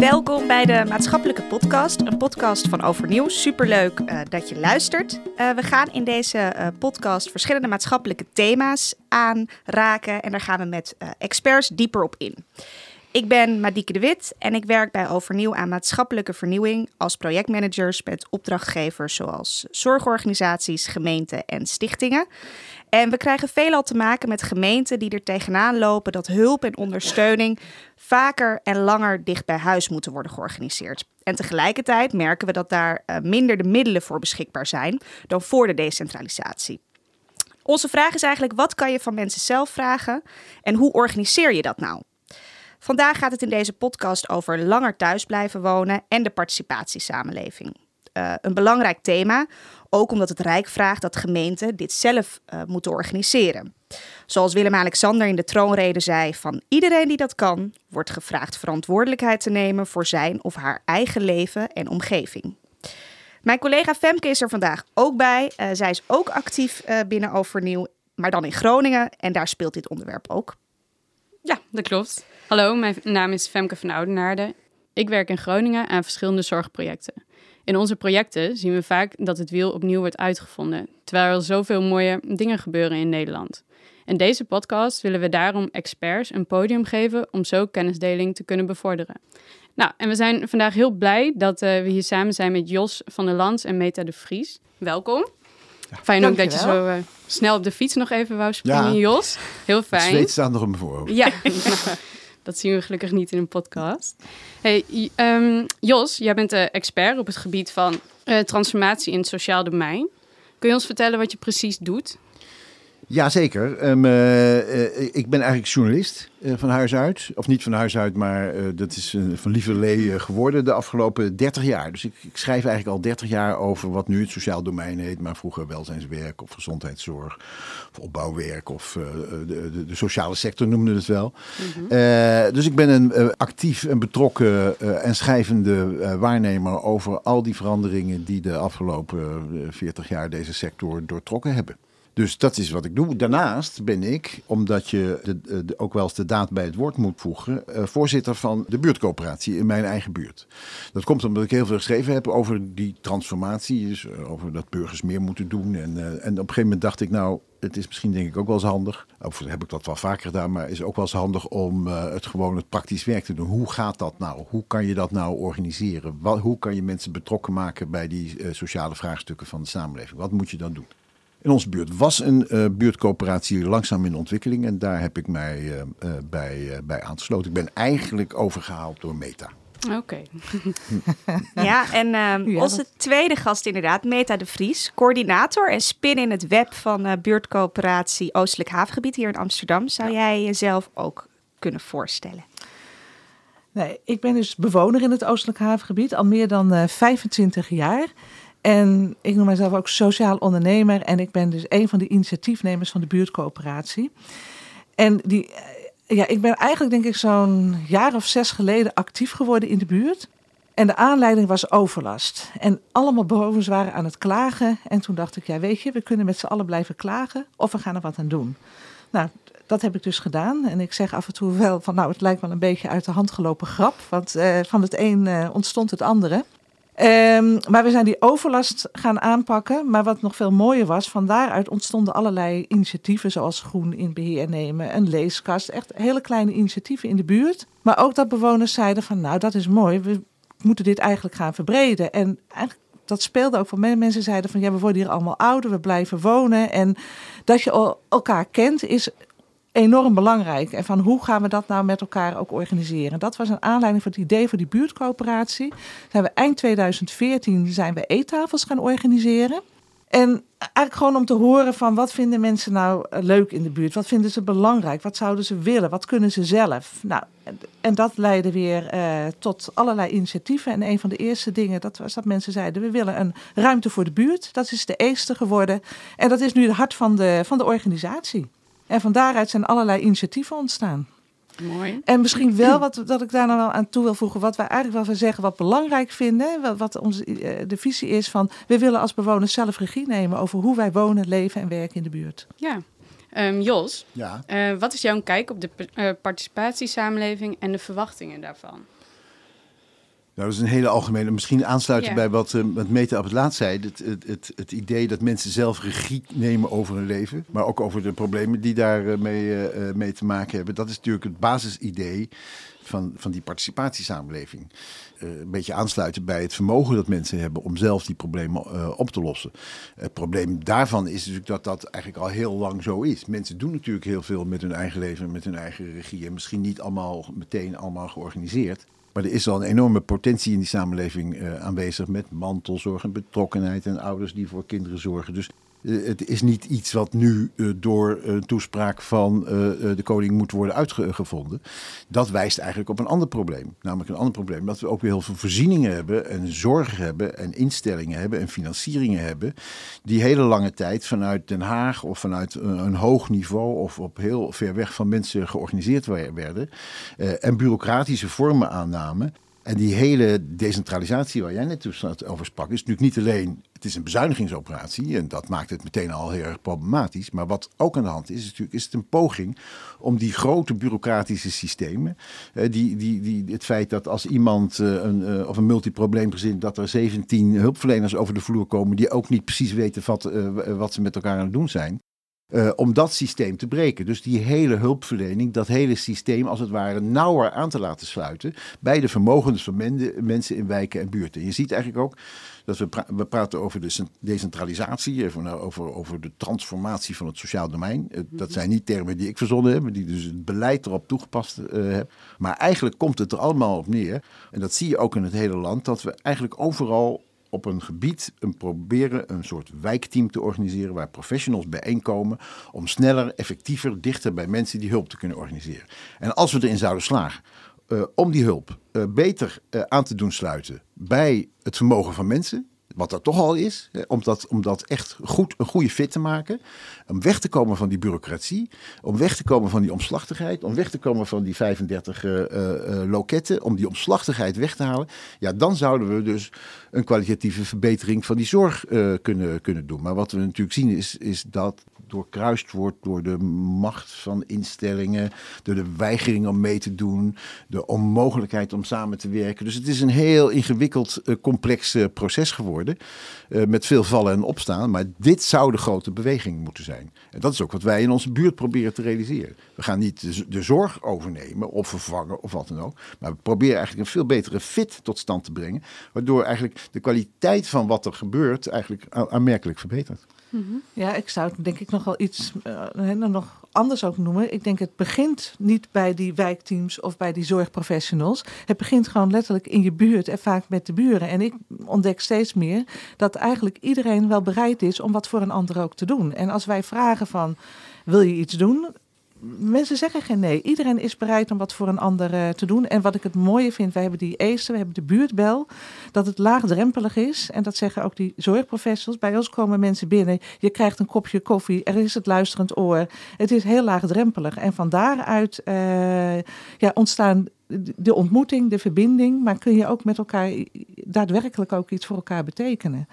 Welkom bij de Maatschappelijke Podcast, een podcast van Overnieuw. Superleuk uh, dat je luistert. Uh, we gaan in deze uh, podcast verschillende maatschappelijke thema's aanraken en daar gaan we met experts dieper op in. Ik ben Madieke de Wit en ik werk bij Overnieuw aan maatschappelijke vernieuwing als projectmanagers met opdrachtgevers zoals zorgorganisaties, gemeenten en stichtingen. En we krijgen veelal te maken met gemeenten die er tegenaan lopen dat hulp en ondersteuning vaker en langer dicht bij huis moeten worden georganiseerd. En tegelijkertijd merken we dat daar uh, minder de middelen voor beschikbaar zijn dan voor de decentralisatie. Onze vraag is eigenlijk: wat kan je van mensen zelf vragen en hoe organiseer je dat nou? Vandaag gaat het in deze podcast over langer thuis blijven wonen en de participatiesamenleving. Uh, een belangrijk thema, ook omdat het Rijk vraagt dat gemeenten dit zelf uh, moeten organiseren. Zoals Willem-Alexander in de troonrede zei: van iedereen die dat kan, wordt gevraagd verantwoordelijkheid te nemen voor zijn of haar eigen leven en omgeving. Mijn collega Femke is er vandaag ook bij. Uh, zij is ook actief binnen Overnieuw, maar dan in Groningen. En daar speelt dit onderwerp ook. Ja, dat klopt. Hallo, mijn naam is Femke van Oudenaarde. Ik werk in Groningen aan verschillende zorgprojecten. In onze projecten zien we vaak dat het wiel opnieuw wordt uitgevonden, terwijl er zoveel mooie dingen gebeuren in Nederland. In deze podcast willen we daarom experts een podium geven om zo kennisdeling te kunnen bevorderen. Nou, en we zijn vandaag heel blij dat uh, we hier samen zijn met Jos van der Lans en Meta de Vries. Welkom. Ja, fijn ook dat je zo uh, snel op de fiets nog even wou springen, ja, Jos. Heel fijn. Het zweet staat nog op me voor. Ja, dat zien we gelukkig niet in een podcast. Hey, um, Jos, jij bent de expert op het gebied van uh, transformatie in het sociaal domein. Kun je ons vertellen wat je precies doet? Jazeker. Um, ik ben eigenlijk journalist uh, van huis uit. Of niet van huis uit, maar dat is van lieverlee geworden de afgelopen 30 jaar. Dus ik, ik, schrijf eigenlijk al 30 jaar over wat nu het sociaal domein heet, maar vroeger welzijnswerk of gezondheidszorg of opbouwwerk of de, de, de, sociale sector noemde het wel. Mm -hmm. dus ik ben een actief en betrokken en schrijvende waarnemer over al die veranderingen die de afgelopen 40 jaar deze sector doortrokken hebben. Dus dat is wat ik doe. Daarnaast ben ik, omdat je de, de, ook wel eens de daad bij het woord moet voegen, uh, voorzitter van de buurtcoöperatie in mijn eigen buurt. Dat komt omdat ik heel veel geschreven heb over die transformatie, dus eh, over dat burgers meer moeten doen. En, en op een gegeven moment dacht ik, nou, het is misschien denk ik ook wel eens handig, of heb ik dat wel vaker gedaan, maar is ook wel eens handig om het gewoon het praktisch werk te doen. Hoe gaat dat nou? Hoe kan je dat nou organiseren? Hoe kan je mensen betrokken maken bij die sociale vraagstukken van de samenleving? Wat moet je dan doen? In onze buurt was een uh, buurtcoöperatie langzaam in ontwikkeling en daar heb ik mij uh, uh, bij, bij aangesloten. Ik ben eigenlijk overgehaald door Meta. Oké. Okay. ja, en ehm, ja, onze dat... tweede gast inderdaad, Meta de Vries, coördinator en spin in het web van buurtcoöperatie Oostelijk Havengebied hier in Amsterdam. Zou jij jezelf ook kunnen voorstellen? Nee, ik ben dus bewoner in het Oostelijk Havengebied al meer dan 25 jaar. En ik noem mezelf ook sociaal ondernemer. En ik ben dus een van de initiatiefnemers van de buurtcoöperatie. En die, eh, ja, ik ben eigenlijk denk ik zo'n jaar of zes geleden actief geworden in de buurt. En de aanleiding was overlast. En allemaal bewoners waren aan het klagen. En toen dacht ik, ja weet je, we kunnen met z'n allen blijven klagen of we gaan er wat aan doen. Nou, dat heb ik dus gedaan. En ik zeg af en toe wel van, nou, het lijkt wel een beetje uit de hand gelopen grap. Want uh, van het een uh, ontstond het andere. Um, maar we zijn die overlast gaan aanpakken. Maar wat nog veel mooier was, van daaruit ontstonden allerlei initiatieven, zoals Groen in beheer nemen, een leeskast. Echt hele kleine initiatieven in de buurt. Maar ook dat bewoners zeiden van, nou dat is mooi, we moeten dit eigenlijk gaan verbreden. En eigenlijk dat speelde ook van mensen zeiden van ja, we worden hier allemaal ouder, we blijven wonen. En dat je elkaar kent is enorm belangrijk. En van hoe gaan we dat nou met elkaar ook organiseren? Dat was een aanleiding voor het idee voor die buurtcoöperatie. Zijn we eind 2014 zijn we eettafels gaan organiseren. En eigenlijk gewoon om te horen van wat vinden mensen nou eh, leuk in de buurt? Wat vinden ze belangrijk? Wat zouden ze willen? Wat kunnen ze zelf? Nou, en dat leidde weer uh, tot allerlei initiatieven. En een van de eerste dingen, dat was dat mensen zeiden... we willen een ruimte voor de buurt. Dat is de eerste geworden. En dat is nu het hart van de, van de organisatie. En van daaruit zijn allerlei initiatieven ontstaan. Mooi. En misschien wel wat dat ik daar nou wel aan toe wil voegen, wat wij eigenlijk wel zeggen, wat belangrijk vinden, wat, wat onze uh, de visie is van, we willen als bewoners zelf regie nemen over hoe wij wonen, leven en werken in de buurt. Ja. Um, Jos, ja. Uh, wat is jouw kijk op de uh, participatiesamenleving en de verwachtingen daarvan? Nou, dat is een hele algemene, misschien aansluiten bij wat, eh, wat Meta op het laatst zei. Het, het, het, het idee dat mensen zelf regie nemen over hun leven, maar ook over de problemen die daarmee mee, eh, eh, mee te maken hebben. Dat is natuurlijk het basisidee van, van die participatiesamenleving. Eh, een beetje aansluiten bij het vermogen dat mensen hebben om zelf die problemen op te lossen. Het probleem daarvan is natuurlijk dat dat eigenlijk al heel lang zo is. Mensen doen natuurlijk heel veel met hun eigen leven en met hun eigen regie. En misschien niet allemaal meteen allemaal georganiseerd. Maar er is al een enorme potentie in die samenleving eh, aanwezig met mantelzorg en betrokkenheid en ouders die voor kinderen zorgen. Dus het is niet iets wat nu eh, door een toespraak van eh, eh, de koning moet worden uitgevonden. Dat wijst eigenlijk op een ander probleem. Namelijk een ander probleem dat we ook weer heel veel voorzieningen hebben en zorg hebben en instellingen hebben en financieringen hebben. Die hele lange tijd vanuit Den Haag of vanuit een, hoog niveau of op heel ver weg van mensen georganiseerd wer- werden. eh, en bureaucratische vormen aannamen. En die hele decentralisatie waar jij net over sprak, is natuurlijk niet alleen, het is een bezuinigingsoperatie en dat maakt het meteen al heel erg problematisch. Maar wat ook aan de hand is, is natuurlijk is het een poging om die grote bureaucratische systemen, die, die, die, het feit dat als iemand eh, een, eh, of een multiprobleemgezin, dat er 17 hulpverleners over de vloer komen die ook niet precies weten wat, eh, wat ze met elkaar aan het doen zijn. Eh, om dat systeem te breken. Dus die hele hulpverlening, dat hele systeem als het ware nauwer aan te laten sluiten bij de vermogens van men- mensen in wijken en buurten. Je ziet eigenlijk ook dat we, pra- we praten over de cent- decentralisatie, even nou over, over de transformatie van het sociaal domein. Eh, Dat zijn niet termen die ik verzonnen heb, maar die dus het beleid erop toegepast eh heb. Maar eigenlijk komt het er allemaal op neer, en dat zie je ook in het hele land, dat we eigenlijk overal op een gebied een proberen een soort wijkteam te organiseren waar professionals bijeenkomen om sneller, effectiever, dichter bij mensen die hulp te kunnen organiseren. En als we erin zouden slagen eh, om die hulp eh, beter eh, aan te doen sluiten bij het vermogen van mensen, wat dat toch al is, om, dat, om dat echt goed, een goede fit te maken, om weg te komen van die bureaucratie, om weg te komen van die omslachtigheid, om weg te komen van die 35 eh, eh, eh, loketten, om die omslachtigheid weg te halen, ja, dan zouden we dus een kwalitatieve verbetering van die zorg kunnen, kunnen doen. Maar wat we natuurlijk zien is, is dat doorkruist wordt door de macht van instellingen, door de weigering om mee te doen, de onmogelijkheid om samen te werken. Dus het is een heel ingewikkeld, eh, complex eh, proces geworden, eh, met veel vallen en opstaan. Maar dit zou de grote beweging moeten zijn. En dat is ook wat wij in onze buurt proberen te realiseren. We gaan niet de, zorg overnemen of vervangen of wat dan ook, maar we proberen eigenlijk een veel betere fit tot stand te brengen, waardoor eigenlijk de kwaliteit van wat er gebeurt eigenlijk aanmerkelijk verbetert. Ja, ik zou het denk ik nog wel iets eh, nog anders ook noemen. Ik denk het begint niet bij die wijkteams of bij die zorgprofessionals. Het begint gewoon letterlijk in je buurt en vaak met de buren. En ik ontdek steeds meer dat eigenlijk iedereen wel bereid is om wat voor een ander ook te doen. En als wij vragen van, wil je iets doen? Mensen zeggen geen nee. Iedereen is bereid om wat voor een ander eh, te doen. En wat ik het mooie vind, wij hebben die EESTE, we hebben de buurtbel. Dat het laagdrempelig is. En dat zeggen ook die zorgprofessionals. Bij ons komen mensen binnen. Je krijgt een kopje koffie. Er is het luisterend oor. Het is heel laagdrempelig. En van daaruit eh, ja, ontstaan de ontmoeting, de verbinding. Maar kun je ook met elkaar daadwerkelijk ook iets voor elkaar betekenen.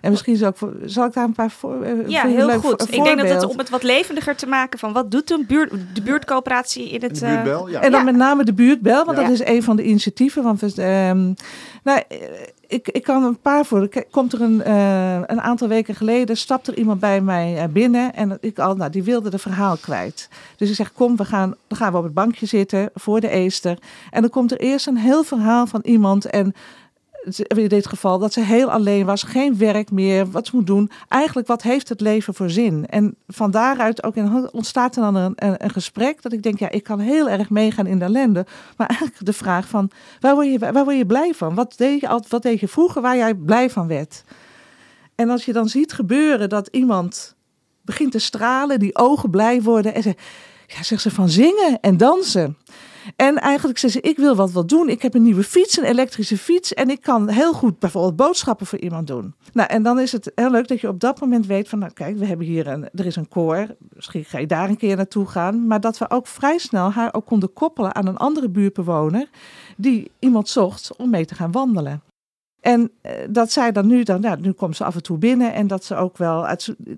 En misschien is ook voor, zal ik daar een paar voor, eh, Ja, heel leuk goed. Ik denk dat het om het wat levendiger te maken van wat doet een buurt, de buurtcoöperatie in het... De eh, buurtbel, ja. En dan Ja. met name de buurtbel, want Ja. dat is een van de initiatieven. Want we, ehm, nou, eh, ik, ik kan een paar voor. Komt er een, eh, een aantal weken geleden, stapt er iemand bij mij eh, binnen. En ik al, nou, die wilde de verhaal kwijt. Dus ik zeg, kom, we gaan, dan gaan we op het bankje zitten voor de Eester. En dan komt er eerst een heel verhaal van iemand. En in dit geval dat ze heel alleen was, geen werk meer, wat ze moet doen. Eigenlijk, wat heeft het leven voor zin? En van daaruit ook in- ontstaat er dan een, een, gesprek dat ik denk, ja, ik kan heel erg meegaan in de ellende. Maar eigenlijk de vraag van, waar word je, waar word je blij van? Wat deed, je, wat deed je vroeger waar jij blij van werd? En als je dan ziet gebeuren dat iemand begint te stralen, die ogen blij worden en ze, ja, zegt ze van zingen en dansen. En eigenlijk zegt ze, ik wil wat wat doen. Ik heb een nieuwe fiets, een elektrische fiets. En ik kan heel goed bijvoorbeeld boodschappen voor iemand doen. Nou, en dan is het heel leuk dat je op dat moment weet van... nou kijk, we hebben hier een, er is een koor. Misschien ga je daar een keer naartoe gaan. Maar dat we ook vrij snel haar ook konden koppelen aan een andere buurtbewoner... die iemand zocht om mee te gaan wandelen. En eh, dat zij dan nu, dan, nou, nu komt ze af en toe binnen en dat ze ook wel,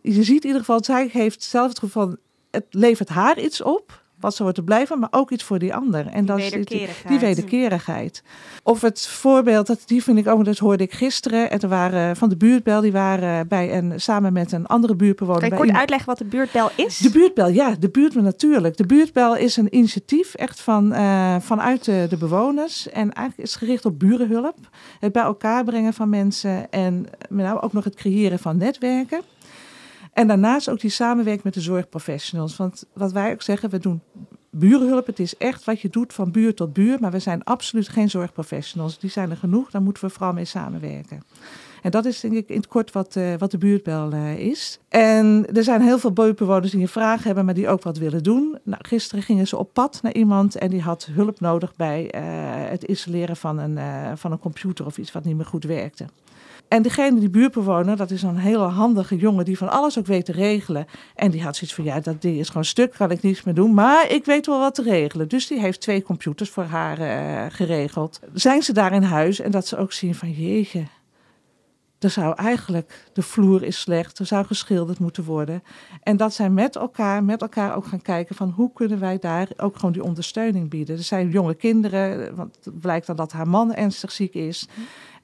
je ziet in ieder geval, zij heeft zelf het gevoel, van, het levert haar iets op. wat ze hoort te blijven, maar ook iets voor die ander. En Die dat is die- wederkerigheid. die wederkerigheid. Of het voorbeeld, dat, die vind ik ook, dat hoorde ik gisteren. En er waren van de buurtbel, die waren bij een, samen met een andere buurtbewoner. Kan je kort iemand- uitleggen wat de buurtbel is? de buurtbel, ja, de buurtbel natuurlijk. De buurtbel is een initiatief echt van, eh, vanuit de, de bewoners. En eigenlijk is gericht op burenhulp. Het bij elkaar brengen van mensen en met name ook nog het creëren van netwerken. En daarnaast ook die samenwerking met de zorgprofessionals. Want wat wij ook zeggen, we doen burenhulp. Het is echt wat je doet van buur tot buur. Maar we zijn absoluut geen zorgprofessionals. Die zijn er genoeg, daar moeten we vooral mee samenwerken. En dat is denk ik in het kort wat, eh, wat de buurtbel eh, is. En er zijn heel veel buurtbewoners die een vraag hebben, maar die ook wat willen doen. Nou, gisteren gingen ze op pad naar iemand en die had hulp nodig bij eh, het installeren van een, van een computer of iets wat niet meer goed werkte. En degene, die buurtbewoner, dat is een hele handige jongen die van alles ook weet te regelen. En die had zoiets van, ja, dat ding is gewoon stuk, kan ik niets meer doen. Maar ik weet wel wat te regelen. Dus die heeft twee computers voor haar geregeld. Zijn ze daar in huis en dat ze ook zien van, jeetje, er zou eigenlijk, de vloer is slecht, er zou geschilderd moeten worden. En dat zij met elkaar, met elkaar ook gaan kijken van hoe kunnen wij daar ook gewoon die ondersteuning bieden. Er zijn jonge kinderen, want het blijkt dan dat haar man ernstig ziek is.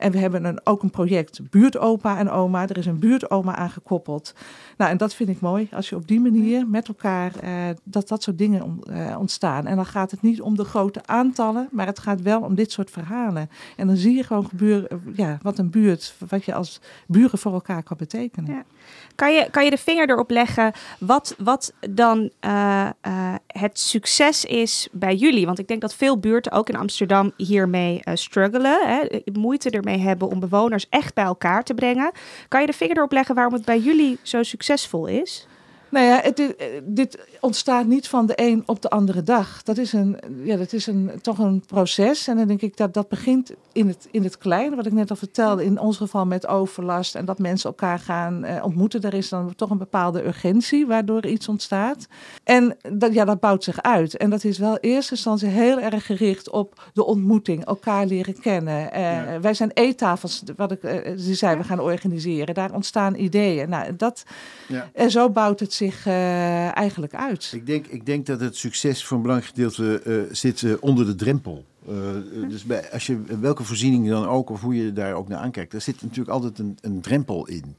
En we hebben een, ook een project buurtopa en oma. Er is een buurtoma aangekoppeld. Nou, en dat vind ik mooi. Als je op die manier met elkaar, eh, dat dat soort dingen eh, ontstaan. En dan gaat het niet om de grote aantallen, maar het gaat wel om dit soort verhalen. En dan zie je gewoon gebeuren, eh, ja, wat een buurt, wat je als buren voor elkaar kan betekenen. Ja. Kan je, kan je de vinger erop leggen wat, wat dan eh, eh, het succes is bij jullie? Want ik denk dat veel buurten, ook in Amsterdam, hiermee eh, struggelen. Hè, moeite ermee hebben om bewoners echt bij elkaar te brengen. Kan je de vinger erop leggen waarom het bij jullie zo succesvol is? Nou ja, het, eh, dit ontstaat niet van de een op de andere dag. Dat is, een, ja, dat is een, toch een proces. En dan denk ik dat dat begint in het, in het kleine. Wat ik net al vertelde, in ons geval met overlast. En dat mensen elkaar gaan eh, ontmoeten. Daar is dan toch een bepaalde urgentie waardoor iets ontstaat. En dat, ja, dat bouwt zich uit. En dat is wel in eerste instantie heel erg gericht op de ontmoeting. Elkaar leren kennen. Eh, Ja. Wij zijn eettafels, wat ik eh, zei, we gaan organiseren. Daar ontstaan ideeën. Nou, dat, Ja. en zo bouwt het zich eh, eigenlijk uit. Ik denk, ik denk dat het succes voor een belangrijk gedeelte eh, zit eh, onder de drempel. Eh, dus bij, als je welke voorziening dan ook, of hoe je daar ook naar aankijkt, daar zit natuurlijk altijd een, een drempel in.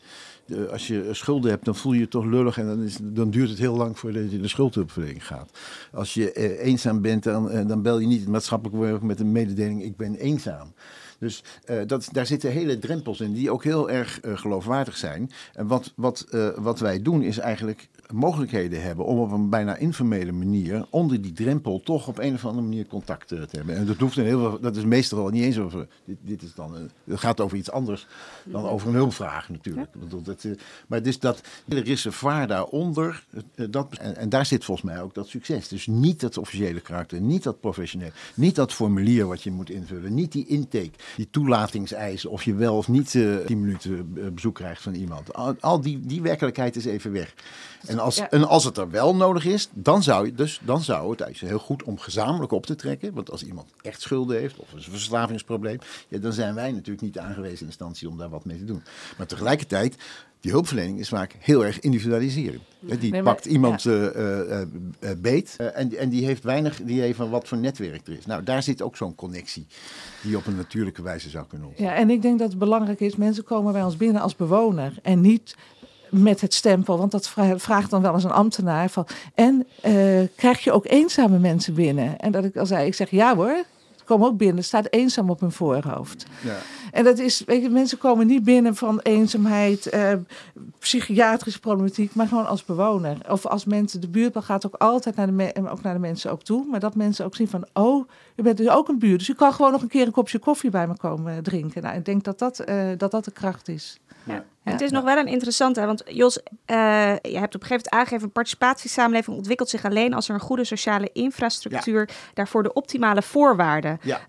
Als je schulden hebt, dan voel je je toch lullig en dan, is, dan duurt het heel lang voordat je de schuldhulpverlening gaat. Als je eenzaam bent, dan, dan bel je niet het maatschappelijk werk met een mededeling: ik ben eenzaam. Dus dat, daar zitten hele drempels in die ook heel erg geloofwaardig zijn. En wat, wat, wat wij doen is eigenlijk mogelijkheden hebben om op een bijna informele manier onder die drempel toch op een of andere manier contact eh, te hebben. En dat hoeft in heel veel, dat is meestal niet eens over, dit, dit is dan, een- het gaat over iets anders dan over een hulpvraag natuurlijk. Bedoel, dat, eh, maar dus dat hele reservoir daaronder, eh, dat, en, en daar zit volgens mij ook dat succes. Dus niet dat officiële karakter, niet dat professioneel, niet dat formulier wat je moet invullen, niet die intake, die toelatingseisen of je wel of niet eh 10 minuten eh, bezoek krijgt van iemand. Al, al die, die werkelijkheid is even weg. En als, Ja. en als het er wel nodig is, dan zou, je dus, dan zou het is heel goed om gezamenlijk op te trekken. Want als iemand echt schulden heeft of een verslavingsprobleem, ja, dan zijn wij natuurlijk niet de aangewezen instantie om daar wat mee te doen. Maar tegelijkertijd, die hulpverlening is vaak heel erg individualiserend. Hè, Die Nee, maar- pakt iemand eh, eh, eh, beet en, en die heeft weinig idee van wat voor netwerk er is. Nou, daar zit ook zo'n connectie die op een natuurlijke wijze zou kunnen ontstaan. Ja, en ik denk dat het belangrijk is, mensen komen bij ons binnen als bewoner en niet met het stempel, want dat vra- vraagt dan wel eens een ambtenaar van, en eh, krijg je ook eenzame mensen binnen? En dat ik al zei, ik zeg ja hoor, komen ook binnen, staat eenzaam op hun voorhoofd. Ja. En dat is, weet je, mensen komen niet binnen van eenzaamheid, eh, psychiatrische problematiek, maar gewoon als bewoner. Of als mensen, de buurtbel gaat ook altijd naar de, me- ook naar de mensen ook toe, maar dat mensen ook zien van, oh, u bent dus ook een buurt, dus u kan gewoon nog een keer een kopje koffie bij me komen drinken. Nou, ik denk dat dat, eh, dat, dat de kracht is. Ja. Ja. Het is nog wel een interessante, want Jos, eh, je hebt op een gegeven moment aangegeven, een participatiesamenleving ontwikkelt zich alleen als er een goede sociale infrastructuur daarvoor de optimale voorwaarden Ja.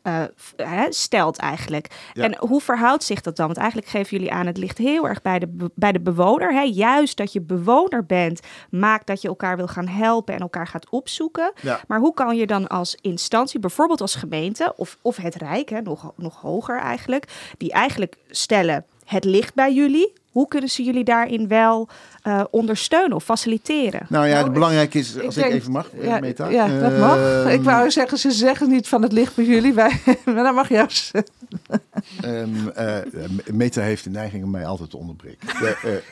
eh, stelt eigenlijk. Ja. En hoe verhoudt zich dat dan? Want eigenlijk geven jullie aan, het ligt heel erg bij de, bij de bewoner. Hè? Juist dat je bewoner bent, maakt dat je elkaar wil gaan helpen en elkaar gaat opzoeken. Ja. Maar hoe kan je dan als instantie, bijvoorbeeld als gemeente of, of het Rijk, hè, nog, nog hoger eigenlijk, die eigenlijk stellen, het ligt bij jullie. hoe kunnen ze jullie daarin wel uh, ondersteunen of faciliteren? Nou ja, Nou, het belangrijke is, ik als denk- ik even mag, eh, Ja, Meta. ja, dat mag. Ehm, ik wou zeggen, ze zeggen niet van het ligt bij jullie. Wij, maar dat mag juist. Ehm, eh, Meta heeft de neiging om mij altijd te onderbreken.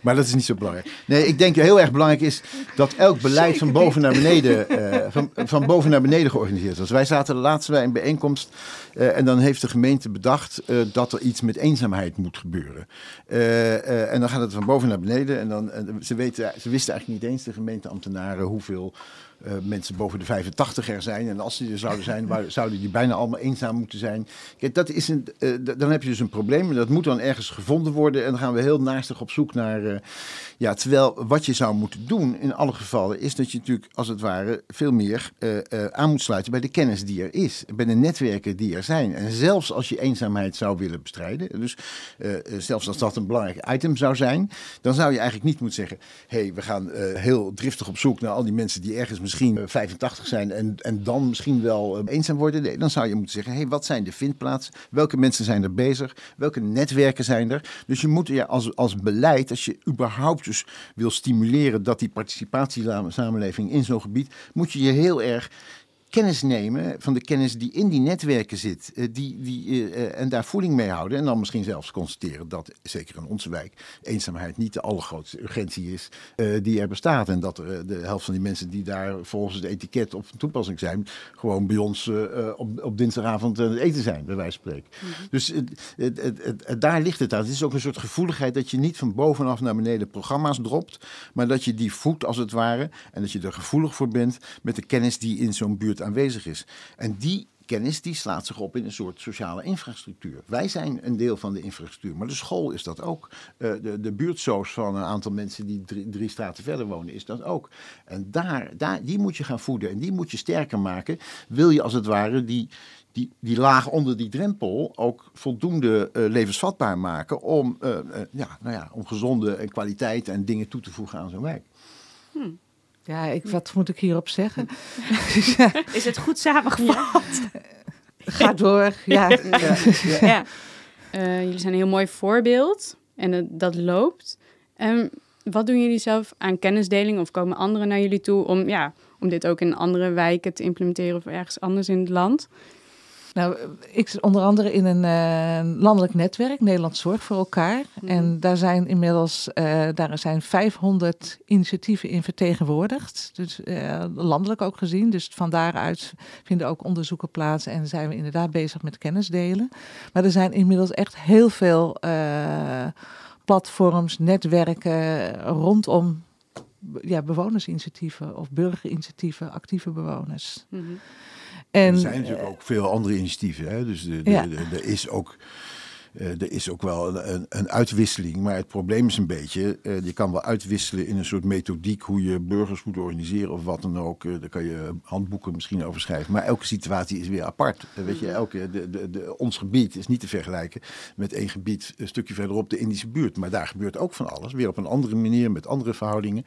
Maar dat is niet zo belangrijk. Nee, ik denk heel erg belangrijk is dat elk beleid van boven naar beneden, eh, van, van boven naar beneden georganiseerd was. Wij zaten de laatste bij een bijeenkomst eh, en dan heeft de gemeente bedacht eh, dat er iets met eenzaamheid moet gebeuren. En dan gaat het van boven naar beneden en dan, en ze, weten, ze wisten eigenlijk niet eens, de gemeenteambtenaren, hoeveel eh, mensen boven de 85 er zijn. En als die er zouden zijn, waar- zouden die bijna allemaal eenzaam moeten zijn. Kijk, dat is een, eh, dan heb je dus een probleem. En dat moet dan ergens gevonden worden. En dan gaan we heel naastig op zoek naar. eh, ja, terwijl wat je zou moeten doen in alle gevallen is dat je natuurlijk als het ware veel meer aan moet sluiten bij de kennis die er is. Bij de netwerken die er zijn. En zelfs als je eenzaamheid zou willen bestrijden, dus zelfs als dat een belangrijk item zou zijn, dan zou je eigenlijk niet moeten zeggen: hé, hey, we gaan heel driftig op zoek naar al die mensen die ergens misschien eh, 85 zijn en, en dan misschien wel eh, eenzaam worden. Dan zou je moeten zeggen: hey, wat zijn de vindplaatsen? Welke mensen zijn er bezig? Welke netwerken zijn er? Dus je moet ja, als, als beleid, als je überhaupt dus wil stimuleren dat die participatiesamenleving in zo'n gebied, moet je je heel erg kennis nemen van de kennis die in die netwerken zit. eh, die, die, eh, eh, en daar voeling mee houden. En dan misschien zelfs constateren dat, zeker in onze wijk, eenzaamheid niet de allergrootste urgentie is die er bestaat. En dat er, de helft van die mensen die daar volgens het etiket op toepassing zijn, gewoon bij ons op, op dinsdagavond aan het eten zijn, bij wijze van spreken. Dus het- het- daar ligt het aan. Het is ook een soort gevoeligheid dat je niet van bovenaf naar beneden programma's dropt, maar dat je die voedt als het ware en dat je er gevoelig voor bent met de kennis die in zo'n buurt aanwezig is. En die kennis die slaat zich op in een soort sociale infrastructuur. Wij zijn een deel van de infrastructuur, maar de school is dat ook. Eh, de, de buurtsoos van een aantal mensen die drie, drie straten verder wonen is dat ook. En daar, daar, die moet je gaan voeden en die moet je sterker maken. Wil je als het ware die, die, die laag onder die drempel ook voldoende eh, levensvatbaar maken om, eh, ja, nou ja, om gezonde en kwaliteit en dingen toe te voegen aan zo'n wijk. Ja, ik, wat moet ik hierop zeggen? Is het goed samengevat? Ga door. Ja. Ja. Eh, jullie zijn een heel mooi voorbeeld en dat loopt. En wat doen jullie zelf aan kennisdeling of komen anderen naar jullie toe om, ja, om dit ook in andere wijken te implementeren of ergens anders in het land? Nou, ik zit onder andere in een eh, landelijk netwerk, Nederland Zorg voor elkaar. Mhm. En daar zijn inmiddels eh, daar zijn 500 initiatieven in vertegenwoordigd. Dus eh, landelijk ook gezien. Dus van daaruit vinden ook onderzoeken plaats en zijn we inderdaad bezig met kennisdelen. Maar er zijn inmiddels echt heel veel platforms, netwerken rondom ja, bewonersinitiatieven of burgerinitiatieven, actieve bewoners. En, er zijn natuurlijk ook veel andere initiatieven. Hè? Dus Ja. er is ook. Eh, er is ook wel een, een, uitwisseling, maar het probleem is een beetje, eh, je kan wel uitwisselen in een soort methodiek hoe je burgers moet organiseren of wat dan ook. Eh, daar kan je handboeken misschien over schrijven, maar elke situatie is weer apart. Weet je, elke, de, de, de, ons gebied is niet te vergelijken met één gebied een stukje verderop de Indische buurt, maar daar gebeurt ook van alles, weer op een andere manier met andere verhoudingen.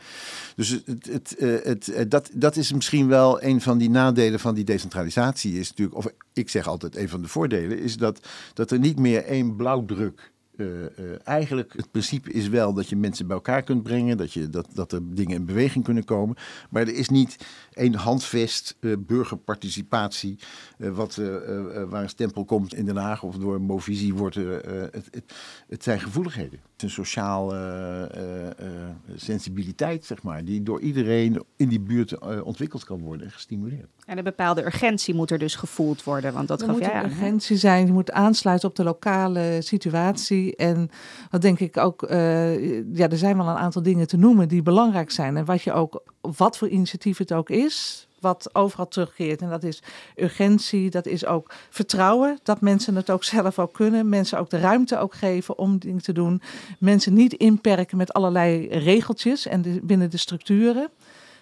Dus het, het, het, het, dat, dat is misschien wel een van die nadelen van die decentralisatie. Is natuurlijk, of ik zeg altijd een van de voordelen, is dat, dat er niet meer één blauwdruk. Eh, eh, eigenlijk het principe is wel dat je mensen bij elkaar kunt brengen, dat, je, dat, dat er dingen in beweging kunnen komen. Maar er is niet één handvest eh, burgerparticipatie, eh, wat, eh, eh, eh, waar een stempel komt in Den Haag of door Movisie wordt. het, het, het zijn gevoeligheden. Het is een sociaal eh, eh, eh, sensibiliteit, zeg maar, die door iedereen in die buurt ontwikkeld kan worden en gestimuleerd. En een bepaalde urgentie moet er dus gevoeld worden, want dat er gaf moet jij een aan. hè? urgentie zijn, je moet aansluiten op de lokale situatie. En wat denk ik ook, eh, ja, er zijn wel een aantal dingen te noemen die belangrijk zijn. En wat je ook, wat voor initiatief het ook is, wat overal terugkeert. En dat is urgentie, dat is ook vertrouwen, dat mensen het ook zelf ook kunnen. Mensen ook de ruimte ook geven om dingen te doen. Mensen niet inperken met allerlei regeltjes en de, binnen de structuren.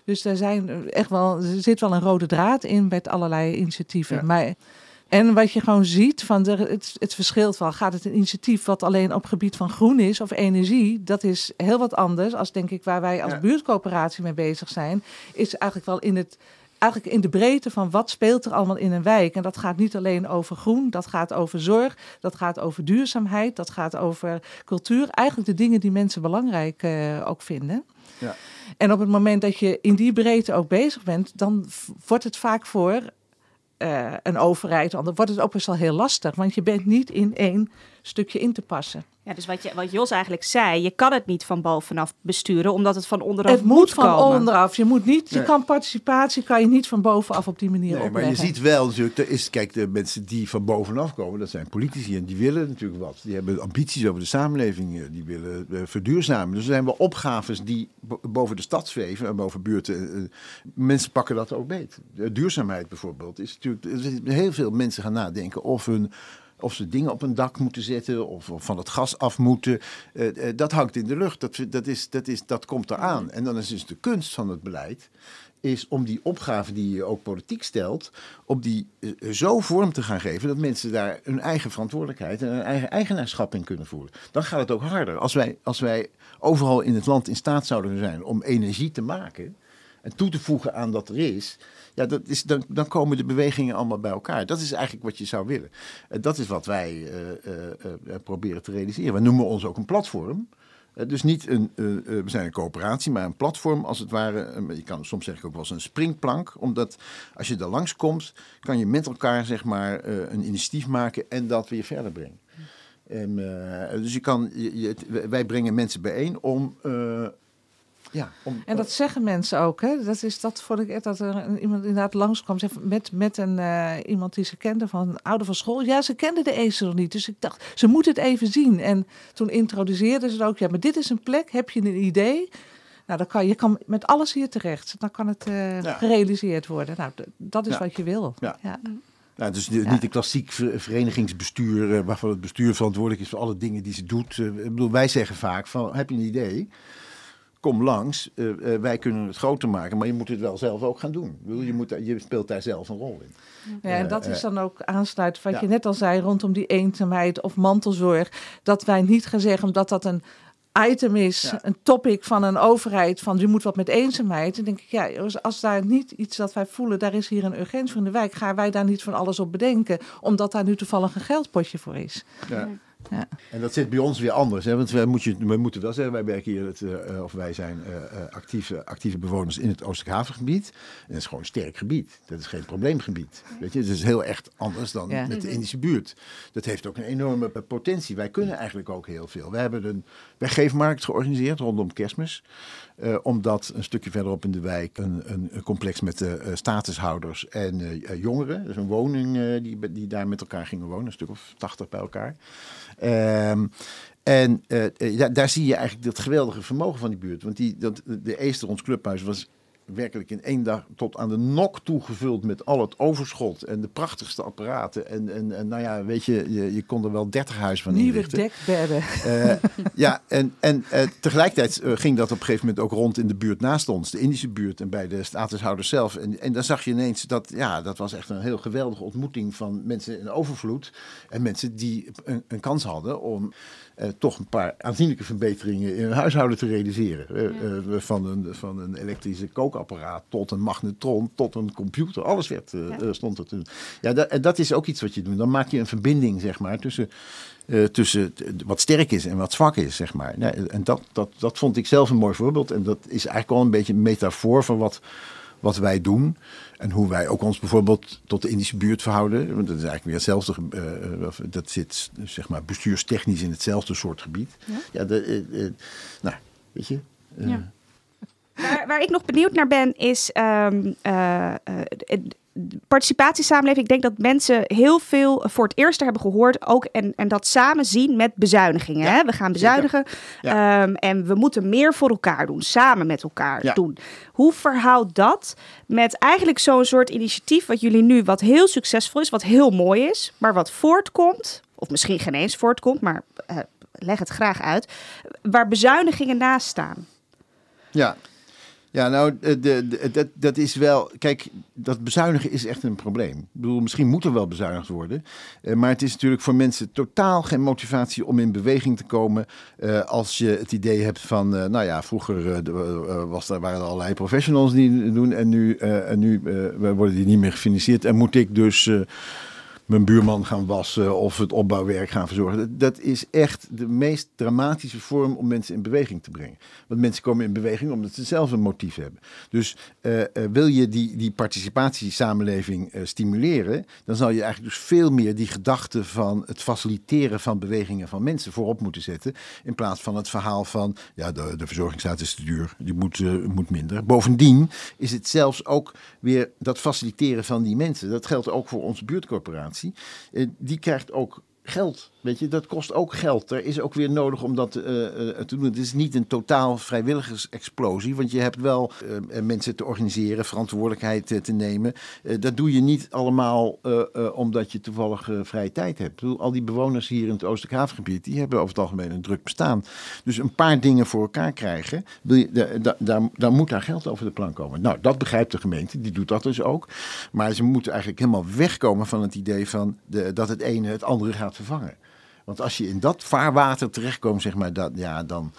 Dus daar zijn echt wel, er zit wel een rode draad in met allerlei initiatieven. Ja. Maar, en wat je gewoon ziet, van de, het, het verschilt wel. Gaat het een initiatief wat alleen op gebied van groen is of energie? Dat is heel wat anders als denk ik waar wij als Ja. buurtcoöperatie mee bezig zijn. Is eigenlijk wel in het eigenlijk in de breedte van wat speelt er allemaal in een wijk. En dat gaat niet alleen over groen, dat gaat over zorg, dat gaat over duurzaamheid, dat gaat over cultuur. Eigenlijk de dingen die mensen belangrijk uh, ook vinden. Ja. En op het moment dat je in die breedte ook bezig bent, dan wordt het vaak voor uh, een overheid, dan wordt het ook best wel heel lastig. Want je bent niet in één stukje in te passen. Ja, dus wat, je, wat Jos eigenlijk zei, je kan het niet van bovenaf besturen, omdat het van onderaf het moet, van onderaf. Je moet niet, je kan participatie kan je niet van bovenaf op die manier nee, opleggen. Maar je ziet wel natuurlijk, er is, kijk, de mensen die van bovenaf komen, dat zijn politici en die willen natuurlijk wat. Die hebben ambities over de samenleving, eh, die willen uh, verduurzamen. Dus er zijn wel opgaves die boven de stad zweven en boven buurten. Uh, mensen pakken dat ook mee. duurzaamheid bijvoorbeeld is natuurlijk, heel veel mensen gaan nadenken of hun of ze dingen op een dak moeten zetten of, van het gas af moeten. Uh, dat hangt in de lucht. Dat, dat, is, dat, is, dat komt eraan. En dan is dus de kunst van het beleid is om die opgave die je ook politiek stelt, om die uh, zo vorm te gaan geven dat mensen daar hun eigen verantwoordelijkheid en hun eigen eigenaarschap in kunnen voeren. Dan gaat het ook harder. Als wij, als wij overal in het land in staat zouden zijn om energie te maken en toe te voegen aan dat er is, ja, dat is, dan, dan komen de bewegingen allemaal bij elkaar. Dat is eigenlijk wat je zou willen. Uh, dat is wat wij uh, proberen te realiseren. We noemen ons ook een platform. dus niet een, we zijn een coöperatie, maar een platform als het ware. je kan soms zeg ik ook wel eens een springplank. Omdat als je daar langskomt, kan je met elkaar zeg maar een initiatief maken en dat weer verder brengen. En, dus je kan, je, wij brengen mensen bijeen om ja, en dat zeggen mensen ook. Hè? Dat is dat vond ik dat er iemand inderdaad langskwam met, met een, uh, iemand die ze kende van ouder van school. Ja, ze kende de ezel niet. Dus ik dacht, ze moet het even zien. En toen introduceerden ze het ook. Ja, maar dit is een plek. Heb je een idee? Nou, dan kan je kan met alles hier terecht. Dan kan het uh, gerealiseerd worden. Nou, dat is wat je wil. Ja. ja. Nou, dus niet een klassiek verenigingsbestuur uh, waarvan het bestuur verantwoordelijk is voor alle dingen die ze doet. ik bedoel, wij zeggen vaak van, heb je een idee? Kom langs, uh, uh, wij kunnen het groter maken, maar je moet het wel zelf ook gaan doen. Je, moet, je speelt daar zelf een rol in. Ja, en dat is dan ook aansluit wat je net al zei rondom die eenzaamheid of mantelzorg. Dat wij niet gaan zeggen, omdat dat een item is, een topic van een overheid, van je moet wat met eenzaamheid. Dan denk ik, ja, als daar niet iets dat wij voelen, daar is hier een urgentie voor in de wijk, gaan wij daar niet van alles op bedenken, omdat daar nu toevallig een geldpotje voor is. Ja. Ja. En dat zit bij ons weer anders. Hè? Want wij, moet je, we moeten wel zeggen, wij werken hier, het, uh, of wij zijn uh, actieve, actieve bewoners in het Oostelijk Havengebied. En dat is gewoon een sterk gebied. Dat is geen probleemgebied. Weet je, het is heel echt anders dan met de Indische buurt. Dat heeft ook een enorme potentie. Wij kunnen eigenlijk ook heel veel. We hebben een weggeefmarkt georganiseerd rondom kerstmis. Uh, omdat een stukje verderop in de wijk een, een, een complex met uh, statushouders en jongeren, dus een woning die, die daar met elkaar gingen wonen, een stuk of tachtig bij elkaar. Ehm, en daar zie je eigenlijk dat geweldige vermogen van die buurt. Want die, dat, de Eester, ons clubhuis, was werkelijk in één dag tot aan de nok toegevuld met al het overschot en de prachtigste apparaten. En, en, en nou ja, weet je, je, je kon er wel dertig huis van Nieuwe dekbedden. Uh, ja, en, en uh, tegelijkertijd uh, ging dat op een gegeven moment ook rond in de buurt naast ons, de Indische buurt en bij de statushouders zelf. En, en dan zag je ineens dat, ja, dat was echt een heel geweldige ontmoeting van mensen in overvloed en mensen die een, een kans hadden om uh, toch een paar aanzienlijke verbeteringen in hun huishouden te realiseren. Uh, uh, van, een, van een elektrische kookapparaat tot een magnetron, tot een computer. Alles werd, ja. stond er toen. Ja, dat, dat is ook iets wat je doet. Dan maak je een verbinding, zeg maar, tussen, tussen wat sterk is en wat zwak is, zeg maar. En dat, dat, dat vond ik zelf een mooi voorbeeld. En dat is eigenlijk al een beetje een metafoor van wat wat wij doen. En hoe wij ook ons bijvoorbeeld tot de Indische buurt verhouden. Want dat is eigenlijk weer hetzelfde. Uh, dat zit zeg maar bestuurstechnisch in hetzelfde soort gebied. Ja, ja de, uh, nou, weet je. Ja. Waar, waar, ik nog benieuwd naar ben, is um, participatiesamenleving, ik denk dat mensen heel veel voor het eerst hebben gehoord. Ook en, en dat samen zien met bezuinigingen. hè? We gaan bezuinigen ehm, en we moeten meer voor elkaar doen. Samen met elkaar doen. Hoe verhoudt dat met eigenlijk zo'n soort initiatief wat jullie nu, wat heel succesvol is, wat heel mooi is, maar wat voortkomt, of misschien geen eens voortkomt, maar uh, leg het graag uit, waar bezuinigingen naast staan? Ja, Ja, nou, de, dat, is wel. Kijk, dat bezuinigen is echt een probleem. Ik bedoel, misschien moet er wel bezuinigd worden. eh, maar het is natuurlijk voor mensen totaal geen motivatie om in beweging te komen. eh, als je het idee hebt van. eh, nou ja, vroeger eh, eh, was waren er allerlei professionals die doen. En nu, eh, en nu eh, worden die niet meer gefinancierd. En moet ik dus. Mijn buurman gaan wassen of het opbouwwerk gaan verzorgen. Dat, is echt de meest dramatische vorm om mensen in beweging te brengen. Want mensen komen in beweging omdat ze zelf een motief hebben. Dus eh, eh, wil je die, die participatiesamenleving eh, stimuleren, dan zal je eigenlijk dus veel meer die gedachte van het faciliteren van bewegingen van mensen voorop moeten zetten. In plaats van het verhaal van ja, de, de verzorgingsstaat is te duur, die moet, moet minder. Bovendien is het zelfs ook weer dat faciliteren van die mensen. Dat geldt ook voor onze buurtcorporatie. Eh, die krijgt ook geld. Weet je, dat kost ook geld. Er is ook weer nodig om dat eh, te doen. Het is niet een totaal vrijwilligersexplosie, want je hebt wel eh, mensen te organiseren, verantwoordelijkheid te nemen. Dat doe je niet allemaal omdat je toevallig vrije tijd hebt. Al die bewoners hier in het Oostelijk Havengebied, die hebben over het algemeen een druk bestaan. Dus een paar dingen voor elkaar krijgen, wil je, da- da- daar, daar moet daar geld over de plank komen. Nou, dat begrijpt de gemeente, die doet dat dus ook. Maar ze moeten eigenlijk helemaal wegkomen van het idee van de, dat het ene het andere gaat vervangen. Want als je in dat vaarwater terechtkomt, zeg maar, dat, ja, dan,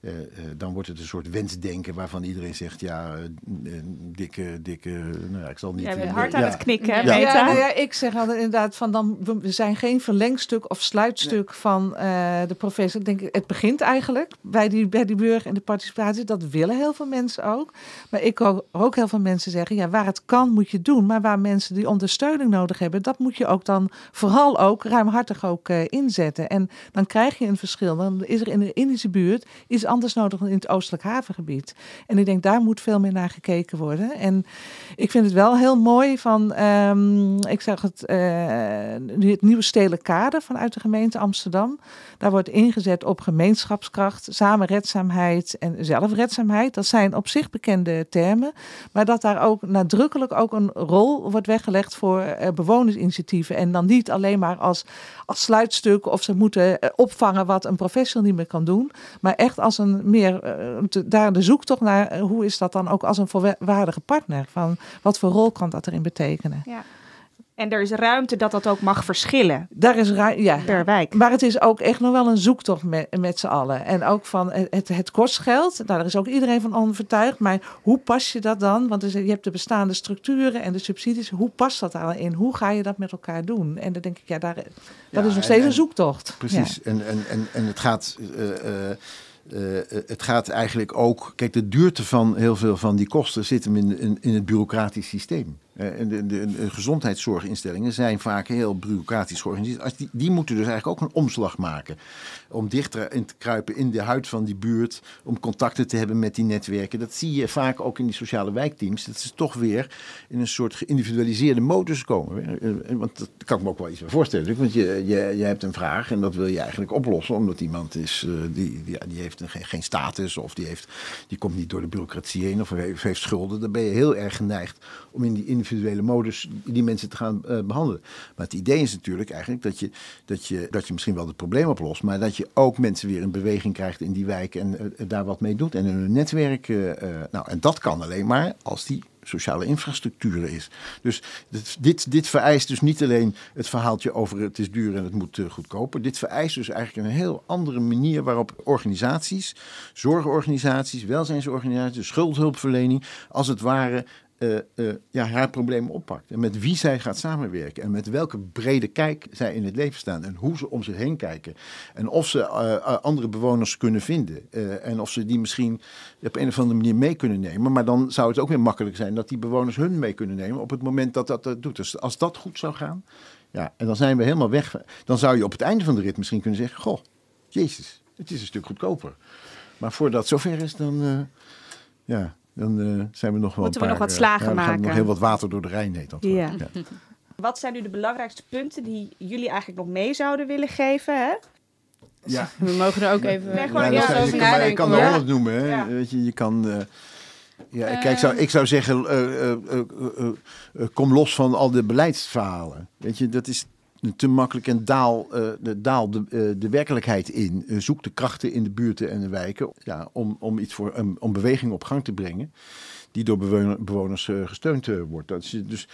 eh, eh, dan wordt het een soort wensdenken waarvan iedereen zegt, ja, eh, dikke, dikke, nou ja, ik zal niet... Eh, hard aan ja. het knikken, hè, Ja. Ja, nou ja, ik zeg altijd inderdaad van dan, we- zijn geen verlengstuk of sluitstuk van eh, de professor. Ik denk, het begint eigenlijk bij die, bij die burger en de participatie. Dat willen heel veel mensen ook. Maar ik hoor ook heel veel mensen zeggen, ja, waar het kan moet je doen. Maar waar mensen die ondersteuning nodig hebben, dat moet je ook dan vooral ook ruimhartig ook eh, inzetten. En dan krijg je een verschil. Dan is er in de Indische buurt iets anders nodig dan in het Oostelijk Havengebied. En ik denk, daar moet veel meer naar gekeken worden. En ik vind het wel heel mooi van, ehm, ik zag het, eh, het nieuwe stedelijk kader vanuit de gemeente Amsterdam. Daar wordt ingezet op gemeenschapskracht, samenredzaamheid en zelfredzaamheid. Dat zijn op zich bekende termen. Maar dat daar ook nadrukkelijk ook een rol wordt weggelegd voor eh, bewonersinitiatieven. En dan niet alleen maar als, als sluitstuk of ze moeten eh, opvangen wat een professional niet meer kan doen. Maar echt als een meer, eh, te- daar de zoektocht naar eh, hoe is dat dan ook als een volwaardige partner. Van wat voor rol kan dat erin betekenen? Ja. En er is ruimte dat dat ook mag verschillen Daar is ja. per wijk. Maar het is ook echt nog wel een zoektocht met, met z'n allen. En ook van het, het, het kost geld. Nou, daar is ook iedereen van overtuigd. Maar hoe pas je dat dan? Want je hebt de bestaande structuren en de subsidies. Hoe past dat daarin? Hoe ga je dat met elkaar doen? En dan denk ik, ja, daar, dat Ja, is nog steeds en- een zoektocht. Precies. En, en, en, en het gaat. eh, eh, eh, het gaat eigenlijk ook. Kijk, de duurte van heel veel van die kosten zit hem in, in, in het bureaucratisch systeem. Eh, en de, de, gezondheidszorginstellingen zijn vaak heel bureaucratisch georganiseerd. Die, die moeten dus eigenlijk ook een omslag maken. Om dichter in te kruipen in de huid van die buurt. Om contacten te hebben met die netwerken. Dat zie je vaak ook in die sociale wijkteams. Dat ze toch weer in een soort geïndividualiseerde modus komen. Eh, eh, Want dat kan ik me ook wel iets bij voorstellen. Want je, je, je hebt een vraag en dat wil je eigenlijk oplossen. Omdat iemand is, die, die, die heeft een, geen, status. Of die, heeft, die komt niet door de bureaucratie heen. Of heeft, heeft schulden. Dan ben je heel erg geneigd om in die individuele modus die mensen te gaan eh, behandelen. Maar het idee is natuurlijk eigenlijk dat je, dat, je, dat je misschien wel het probleem oplost. Maar dat je ook mensen weer in beweging krijgt in die wijk. En eh, daar wat mee doet. En in hun netwerk. eh, eh, nou, en dat kan alleen maar als die sociale infrastructuur is. Dus dit, dit, vereist dus niet alleen het verhaaltje over het is duur en het moet eh, goedkoper. Dit vereist dus eigenlijk een heel andere manier waarop organisaties, zorgorganisaties, welzijnsorganisaties, schuldhulpverlening, als het ware eh, eh, ja, haar problemen oppakt. En met wie zij gaat samenwerken. En met welke brede kijk zij in het leven staan. En hoe ze om zich heen kijken. En of ze eh, andere bewoners kunnen vinden. En of ze die misschien op een of andere manier mee kunnen nemen. Maar dan zou het ook weer makkelijk zijn dat die bewoners hun mee kunnen nemen. op het moment dat dat, dat doet. Dus als dat goed zou gaan. Ja, en dan zijn we helemaal weg. Dan zou je op het einde van de rit misschien kunnen zeggen: Goh, Jezus, het is een stuk goedkoper. Maar voordat zover is, dan. ja. Dan eh, zijn we nog wel Moeten we een nog paar, wat eh, slagen ja, dan gaat maken. nog heel wat water door de Rijn heet dat. Ja. Ja. Wat zijn nu de belangrijkste punten die jullie eigenlijk nog mee zouden willen geven? Hè? Ja. We mogen er ook even Nee, gewoon Ja, ja, over je kan, maar je nadenken. kan er honderd noemen. Hè. Ja. Weet je, je kan. eh, ja, kijk, zou, ik zou zeggen, eh, eh, eh, eh, eh, kom los van al de beleidsverhalen. Weet je, dat is te makkelijk en daal, uh, de, daal de, uh, de werkelijkheid in. Uh, zoek de krachten in de buurten en de wijken ja, om, om, iets voor, om beweging op gang te brengen die door bewoners gesteund wordt. Dat is, dus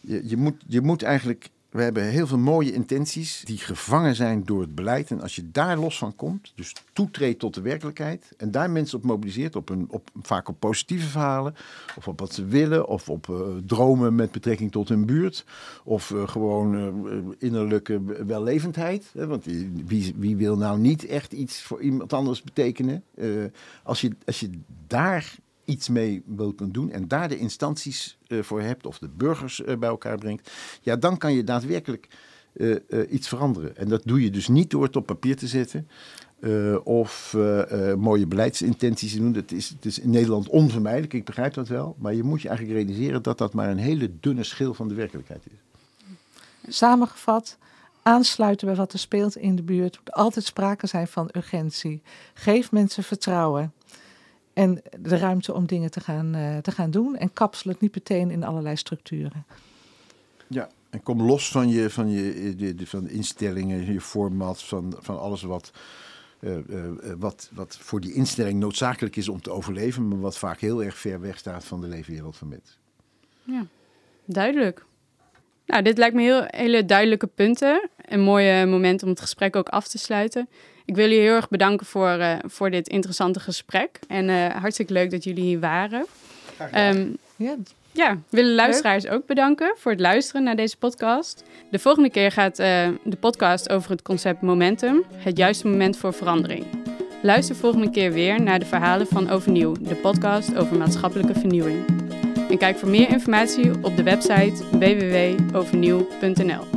je, je, moet, je moet eigenlijk we hebben heel veel mooie intenties die gevangen zijn door het beleid. En als je daar los van komt, dus toetreedt tot de werkelijkheid en daar mensen op mobiliseert, op een, op, vaak op positieve verhalen, of op wat ze willen, of op uh, dromen met betrekking tot hun buurt, of uh, gewoon uh, innerlijke wellevendheid. Hè? Want wie, wie wil nou niet echt iets voor iemand anders betekenen? als, je, als je daar iets mee wilt doen en daar de instanties uh, voor hebt of de burgers uh, bij elkaar brengt, ja, dan kan je daadwerkelijk uh, iets veranderen. En dat doe je dus niet door het op papier te zetten of mooie beleidsintenties te doen. Dat is, het is in Nederland onvermijdelijk, ik begrijp dat wel, maar je moet je eigenlijk realiseren dat dat maar een hele dunne schil van de werkelijkheid is. Samengevat, aansluiten bij wat er speelt in de buurt. Moet altijd sprake zijn van urgentie. Geef mensen vertrouwen. En de ruimte om dingen te gaan, uh, te gaan doen. En kapsel het niet meteen in allerlei structuren. Ja, en kom los van je, van je de, de, van de instellingen, je format, van, van alles wat, uh, uh, wat, wat voor die instelling noodzakelijk is om te overleven, maar wat vaak heel erg ver weg staat van de leefwereld van mensen. Ja, duidelijk. Nou, dit lijkt me heel hele duidelijke punten. Een mooie moment om het gesprek ook af te sluiten. Ik wil jullie heel erg bedanken voor, uh, voor dit interessante gesprek. En uh, hartstikke leuk dat jullie hier waren. Um, ja. ja, willen luisteraars ook bedanken voor het luisteren naar deze podcast. De volgende keer gaat uh, de podcast over het concept momentum, het juiste moment voor verandering. Luister volgende keer weer naar de verhalen van Overnieuw, de podcast over maatschappelijke vernieuwing. En kijk voor meer informatie op de website www.overnieuw.nl.